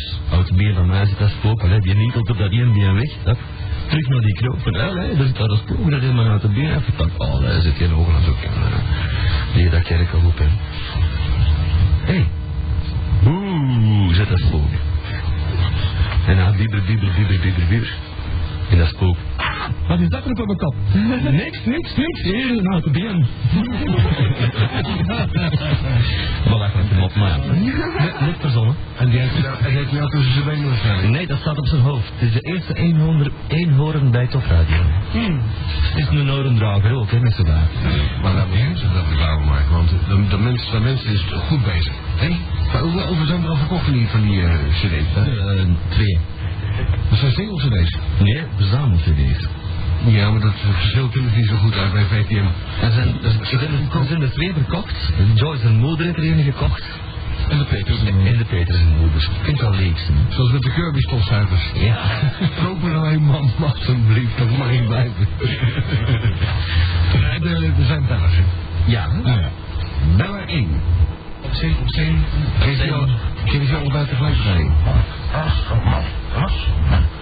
Oeps, oud bier van mij zit dat spook. Allee, die nietelt op dat één weg. Hup. Terug naar die knoop. En allee, daar zit daar een spook. Dat is maar uit de been van. Oh, daar zit geen ogen aan zoeken. Die dat kerk al op. Hé. Hey. Oeh, zet dat spook. En dan bieber, bieber, bieber, bieber, bieber. En dat spook. Wat is dat er op mijn kop? Niks, niks, niks. Hier, een houten been. Hem op, maar ja. Net, verzonnen. En die heeft die heeft jou tussen zijn benen waarschijnlijk. Nee, dat staat op zijn hoofd. Het is de eerste eenhoorn, eenhoorn bij Topradio. Het is een orendrager ook, hè, met z'n daar. Maar dat moet je dat reclame maken, want de, de, mensen, de mensen is goed bezig. Hé? Maar hoeveel over zijn er al verkocht van die, van die eh, cd's? hè? Eh, twee. Dat zijn single cd's. Nee, verzamel-cd's. Ja, maar dat verschil ik niet zo goed uit bij VTM. Er zijn, er, zijn, er twee verkocht. Joyce en moeder heeft er een gekocht. En de Peters. En de Peters en moeder. Ik vind het wel leuk. Zoals met de Kirby stofzuigers. Ja. Koop er alleen man, alsjeblieft, dat mag ik blijven. Nee, er zijn bellers. Ja. Nou ja. Beller 1. Op zee, op zee. Geef je al- tegelijk rijden. Kees, hou er mee op.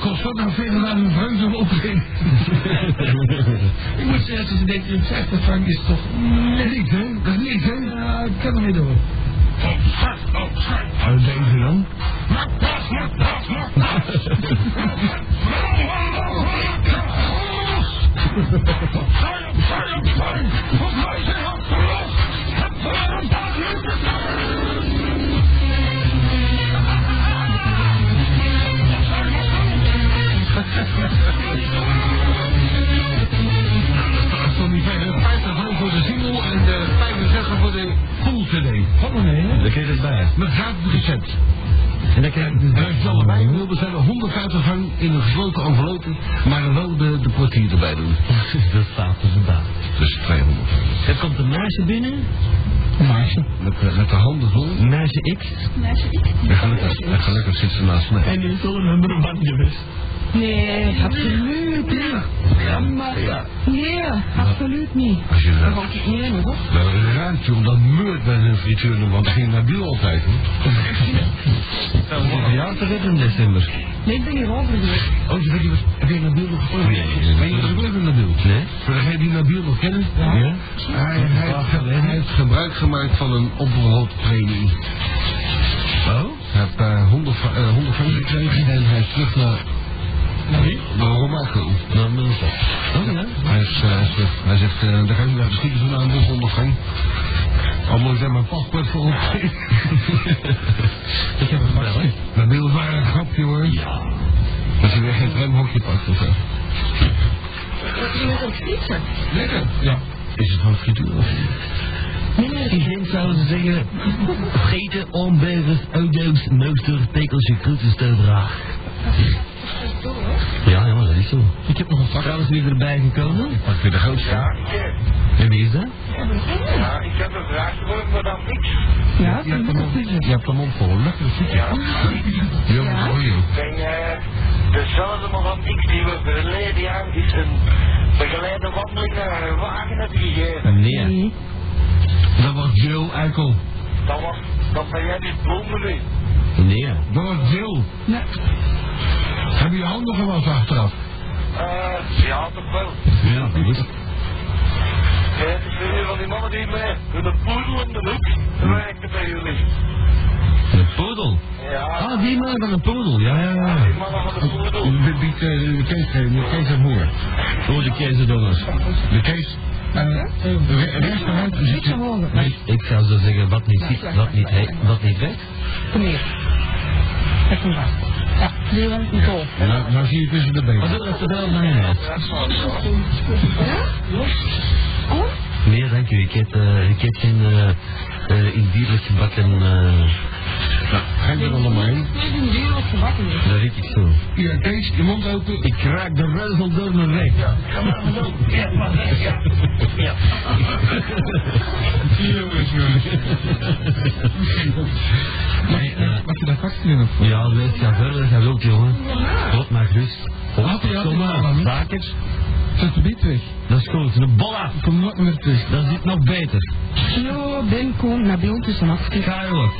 Kost dat verder naar een vreugde optreden? Ik moet zeggen, tussen 1950 frank is toch... Niks, hè? Dat is niks, hè? Ja, ik kan er mee door. Wat deze dan? Recept. En dan krijg je dus En als je allebei wil bestellen, 150 frank in een gesloten envelope, maar wel de, de portier erbij doen. Dat staat er vandaag. Dus 200 frank. Er komt een meisje binnen. Een meisje. Met, eh, met de handen vol. Meisje X. En gelukkig, en gelukkig zit ze naast mij. En die is al een nummer one geweest. Nee, absoluut niet. Ja, Maar, ja. nee, absoluut niet. Als je Dat dat... niet enig, hoor. Nou, een ruimte om dat meurt bij een frituur, want ging naar Biel altijd. hè. Dat is een verjaardag heeft in december. Nee, ik ben hier. Oh, je niet wat... Heb je Nabil nog gevolgd? Nee. Ben je met Nabil? Nee? Voor degene die Nabil nog kennen? Ja? Hij, hij, heeft, hij heeft gebruik gemaakt van een opperhoofdpremie. Oh? Hij heeft daar 100, fra- eh, 100 frank gekregen en hij is terug naar Wie? de Romaco. Mijn top. Oh ja? Hij, is, eh, hij zegt, hij zegt eh, daar ga ik naar de schieten van aan, dus 100 moet ik daar mijn paspoort voor opgeven. Ik heb wel, hè? Nabil is maar een grapje hoor. Ja. Dat hij weer geen tramhokje pakt of zo. Wat is met een fietsen? Lekker. Ja. Is het gewoon frituur of niet? Ik denk zouden ze zeggen, vreten, omburgers, auto's, mooster, pekelsje, kroetensteubraag. Ja, ja, dat is zo. Ik heb nog een vak. Trouwens, wie is erbij gekomen? Pak weer de grootste. En wie is dat? Ja, ik heb een vraag voor maar dan niks. Ja, Je hebt dat de moet mond, ik je hebt mond vol. Lekker. Ja. Ja, je. En dezelfde maar van niks die we verleden jaar is een begeleide wandeling naar een wagen hebben gegeven. Nee. Nee. Dat was Jill Eikel. Dat was, dat ben jij niet bloemen nu. Nee. Dat was Jill. Nee. Heb je je handen gewassen achteraf? Eh, ja, toch wel. Ja, dat is Ja, het is weer van die mannen die met hun poedel in de hoek werken bij jullie. Een poedel. Ja, Ah, die man van een poedel. Ja, ja, ja. die mannen van de poedel. De, die, de, de Kees, de Kees en Moer. Oh, de keizerdongers. De Kees. Re- restaurant zit Ik zou zo zeggen, wat niet ziet, wat niet, wat niet weet. Kom hier. Kijk hem maar. Ja, die was niet nou, nou zie je tussen de Wat benen. doe dat er wel mayonaise? Oh? Nee, dank u. Ik heb, eh, ik heb geen eh, eh, in dierlijk gebakken, Nou, ga je er allemaal heen. Nee, die duur wat gebakken is. dat weet ik zo. Ja, Kees, je mond open. Ik raak de reuzel door mijn weg. Ja, maar zo. Ja, maar ja. Ja. jongens, jongens. Nee, eh, Wat je daar vast in hebt. ja, wees ja verder je wilt, jongen. God maar gerust. Laat die Kom beet weg. Dat is goed, een bolla. Ik kom nooit meer terug. Dat zit nog beter. Ja, Ben komt naar beeld tussen af. Ga je ook.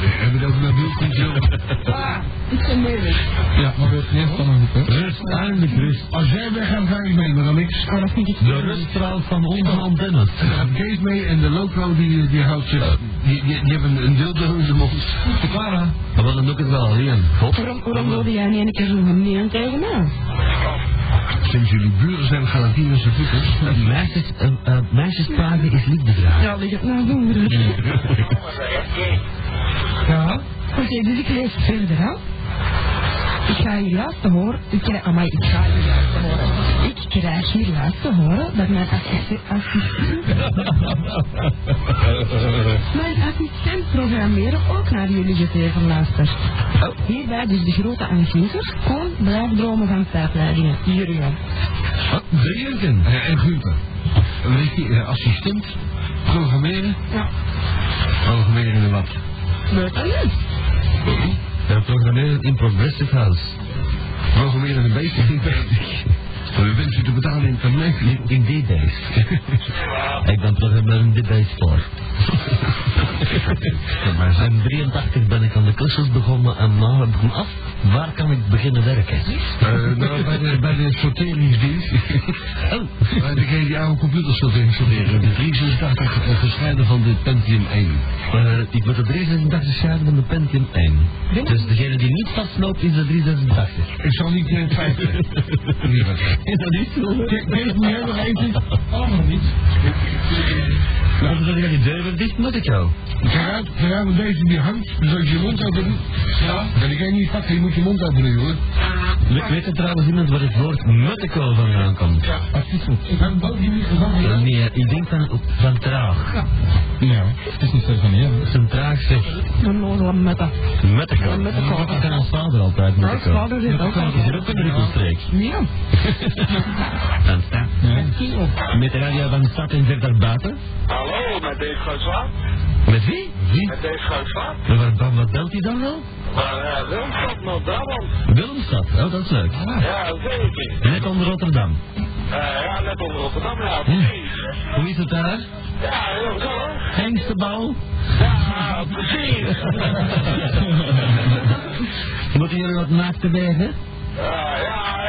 We hebben over Nabil Control. Ah, ik ben mee weg. Ja, maar weer geen van een groep, hè. Rust, eindelijk rust. Als jij weg gaat, ga ik mee, maar dan niks. Oh, dat vind ik De ruststraal van onze antennes. Dan gaat Kees mee en de loco die, die houdt zich... Die, die, die hebben een dildo in de mond. Clara. Maar dan ook het wel alleen. Waarom, waarom wilde jij niet een keer zo'n neer tegen mij? Sinds jullie buren zijn Galantinische voeters. Meisjes, uh, uh, meisjespraten is liefde dragen. Ja, het nou doen. broer. Ja? Oké, dus ik lees verder, hè. Ik ga laatst te horen, ik krijg, amai, ik ga laatst te horen. Ik krijg hier laatst te horen dat mijn assistent, mijn assistent programmeren ook naar jullie gegeven luistert. Hierbij dus de grote aangever, Koon, blijf dromen van tijdleidingen. Ja. Wat? Drinken. Eh, en Gunther. Weet je, eh, assistent, programmeren. Ja, Programmeren in wat? aan u. We programmeren in Progressive House. Programmeren een beetje. We wensen te betalen in het leven. In, D-Base. ik ben programmeur in D-Base voor. In 83 ben ik aan de cursus begonnen en nou heb ik hem af. Waar kan ik beginnen werken? Eh, nou, bij de, bij de sorteringsdienst. Oh, Bij degene die oude computers sorteren. sorteren. De 386 uh, gescheiden van de Pentium 1. eh, ik moet de 386 scheiden van de Pentium 1. Dus degene die niet vastloopt is de 386. Ik zal niet in het feit zeggen. Liever. Is dat niet zo? Kees, moet jij nog eten? Allemaal niet. Dicht, moet ik jou. Uit, want deze die hangt. Dus als je je mond open doet. Ja. Dan kan je niet pakken, je moet je mond open doen, jongen. We, weet er trouwens iemand waar het woord muttico vandaan komt? Ja. Ik heb het niet gedaan. Eh, Nee, ik denk van, van traag. Ja, het is niet zo van hier. Dat is een traag zeg. Een mette. Muttico. Dat kan ons vader altijd, Nou, muttico. vader zit ook al. Is er ook een rukkelstreek? Ja. Dan. Met de radio van de stad en buiten. Hallo, met Dave Schuitswaard. Met wie? Wie? Met Dave Schuitswaard. En wat, belt hij dan wel? Maar uh, Wilmstad, Noord-Brabant. Willemstad. Oh, dat is leuk. Ja, zeker. Net onder Rotterdam. Eh, ja, net onder Rotterdam, ja. Hm. Precies. Hoe is het daar? Ja, heel. Hengstebouw. Ja, precies. Moeten jullie wat naakte wegen? Ja, ja.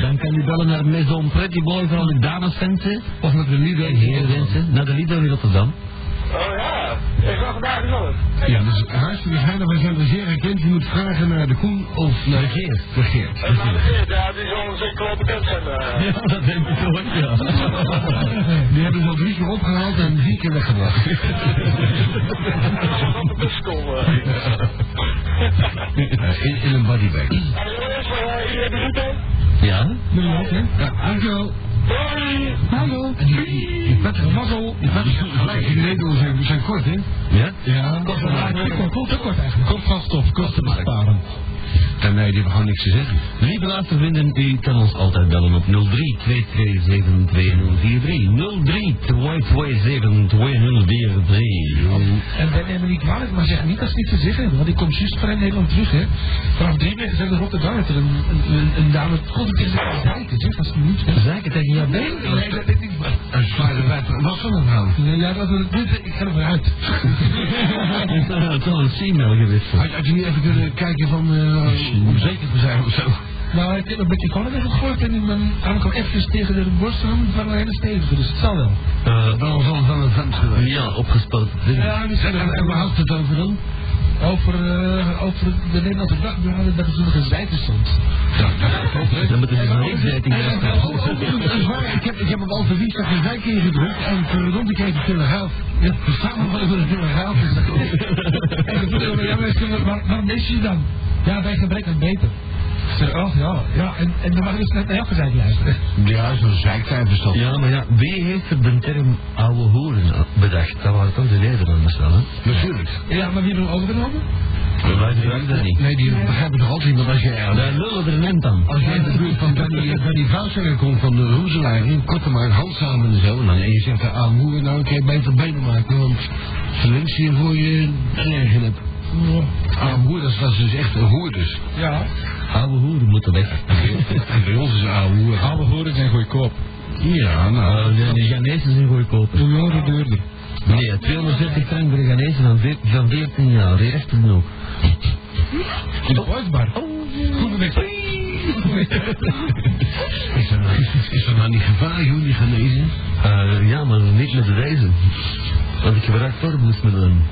Dan kan u bellen naar Maison Pretty Boy voor alle dameswensen. Of met de. En herenwensen. Naar de Lido in Rotterdam. Oh ja, ik ga vandaag nog. Ja, dus hartstikke fijn. Wij zijn er zeer herkend. Je moet vragen naar de Koen of naar De Geert. de Geert. De ja, die zullen zeker wel bekend zijn. eh. Ja, dat denk ik ook, ja. Die hebben ze al drie keer opgehaald en vier keer weggebracht. Zal op de bus komen. Eh, in, in een bodybag. Maar uh, goed hè? Ja? Ook, hè? Ja, dankjewel. Hoi. Hallo. En die, die, die vettige mazzel, die vettige gelijk in Nederland zijn, zijn kort, hè? Ja? Ja, Kost te kort, kort eigenlijk. Kort van stof, kosten besparen. En nee, die hebben gewoon niks te zeggen. Lieve luistervrienden, u kan ons altijd bellen op 03 227 2043. 03 227 2043. En wij nemen niet kwalijk, maar zeg niet dat ze niks te zeggen hebben. Want ik kom juist vanuit Nederland terug, hè. Vanaf drie weken zijn in Rotterdam. Dat er een, een, een, een dame ik tegen zich zeiken, zeg. Dat is niet. Zaken tegen jou been? Nee, dat is niet. Wat van nou? Nee, Ja, dat dit, ik ga er uit. Het is al een female geweest. Had, had je niet even kunnen kijken van, eh, om zeker te zijn of zo? Nou, ik heb een beetje even gegooid en mijn arm kwam even tegen de borst aan. Het was een hele stevige, dus het zal wel. Uh, Dan zal het wel een vent geweest. ja, opgespoten. Ja, En, en, en waar houdt het over dan? Over, uh, over de Nederlandse dagbladen dat er zo'n zijde stond. Ja, dat hè? Dan moeten ze een en, hebben. oh, oh, dat is waar. Ik heb, ik heb op verlies een dijk ingedrukt en verdomd, ik heet de Telegraaf. Ja, de samenvatting van de Telegraaf is dat En ik vroeg, ja, maar, waarom- waarom lees je dan? Ja, bij gebrek aan beter. Zeg, oh ja, ja, en, en dan mag je dus net naar jou gezegd luisteren. Ja, zo'n zeikcijfers toch. Ja, maar ja, wie heeft er de term oude hoeren bedacht? Dat waren toch de Nederlanders wel, hè? Natuurlijk. Ja, maar wie hebben we overgenomen? Wij gebruiken dat niet. Nee, die begrijpen toch altijd niet, want als je... Daar lullen er net aan. Als jij in de buurt van Danny, Danny Vouwselaar komt van de Roezelaar in, korte maar hand samen en zo, en, dan, en je zegt, ah, moe, nou, kan je beter benen maken, want verlinks je voor je nergens hebt. Ah, moe, dat was dus echt een hoerders. Ja, Oude hoeren moeten weg. Bij ons is een oude hoer. oude zijn goedkoop. Ja, nou, Nou, de, de Ghanese zijn goedkoper. Hoe jonger duurder. Nee, 230 frank voor de Ghanese van, van 14 jaar. Echt genoeg. De Ooitbar. Goede weg. is dat nou, is dat nou niet gevaarlijk, hoe die genezen? Eh, ja, maar niet met deze. Want ik gebruik vorbloedsmiddelen.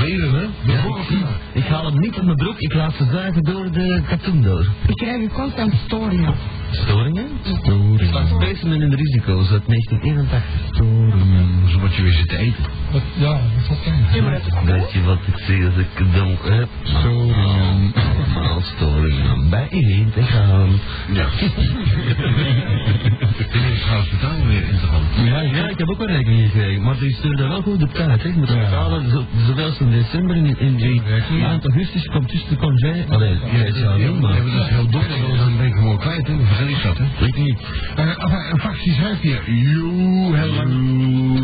Velen, hè? Ja, ik, ik haal hem niet op mijn broek, ik laat ze zuigen door de katoen door. Ik krijg constant storingen. Storingen? Storingen. Van specimen in de risico's uit 1981. Storingen. Zo wat je weer zit te eten. Wat, ja, wat dat is goed. Weet je wat ik zie als ik donk heb? Storingen. Allemaal storingen bijeen te gaan. Ja. Ja, ja, ik heb ook een rekening gekregen, maar die stuurde wel goed op tijd. hè. Ik moet betalen, zo- zowel in december in, in die maand augustus komt dus de congé. Allee, ja, het zou Ja, niet, maar... dat is heel dom, dan ben ik hem al kwijt, hè? Dan vergeet ik dat, hè? Weet niet. Uh, een fractie schrijft hier. Joe, heel lang.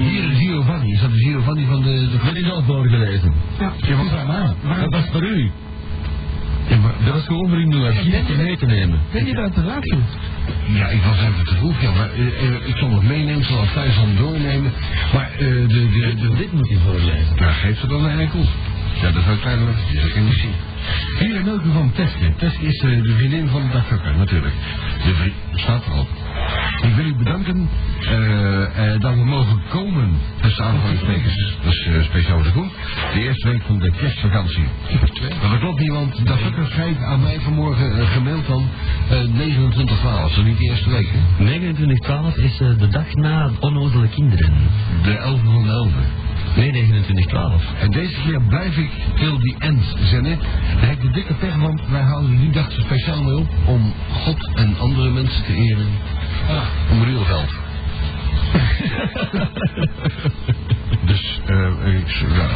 Hier is Giovanni. Is dat de Giovanni van de... de... Dat is al voorgelezen. Ja. Ja, mij? Dat was voor u. Ja, maar, Dat was gewoon voor u nu om mee te nemen. Ben je dat te laat, joh? Ja, ik was even te vroeg, ja, maar eh, eh, ik zal het meenemen, ik zal het thuis dan doornemen. Maar eh, de, de, de, Dit moet hij voorlezen. Nou, geef ze dan een eikel. Ja, dat is uiteindelijk, dat kan je niet zien. Hier een Milke van Teske. Teske is de vriendin van de dagfucker, natuurlijk. De vriend, staat erop. Ik wil u bedanken eh, eh, dat we mogen komen, aanhalingstekens. Dat is eh, speciaal voor de. De eerste week van de kerstvakantie. Maar dat klopt niet, want de dagfucker schrijft aan mij vanmorgen gemaild van eh 29 12. Zo niet de eerste week, hè? 29-12 is de dag na onnozele kinderen. De 11 van de 11. Nee, 29-12. En deze keer blijf ik till the end zenden. Dan heb ik de dikke pech, want wij houden die dag speciaal mee op om God en andere mensen te eren. Ah, om Rielveld. dus, eh, ik, ja,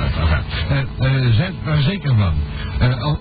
eh, eh, zijn er zeker van. Eh, al-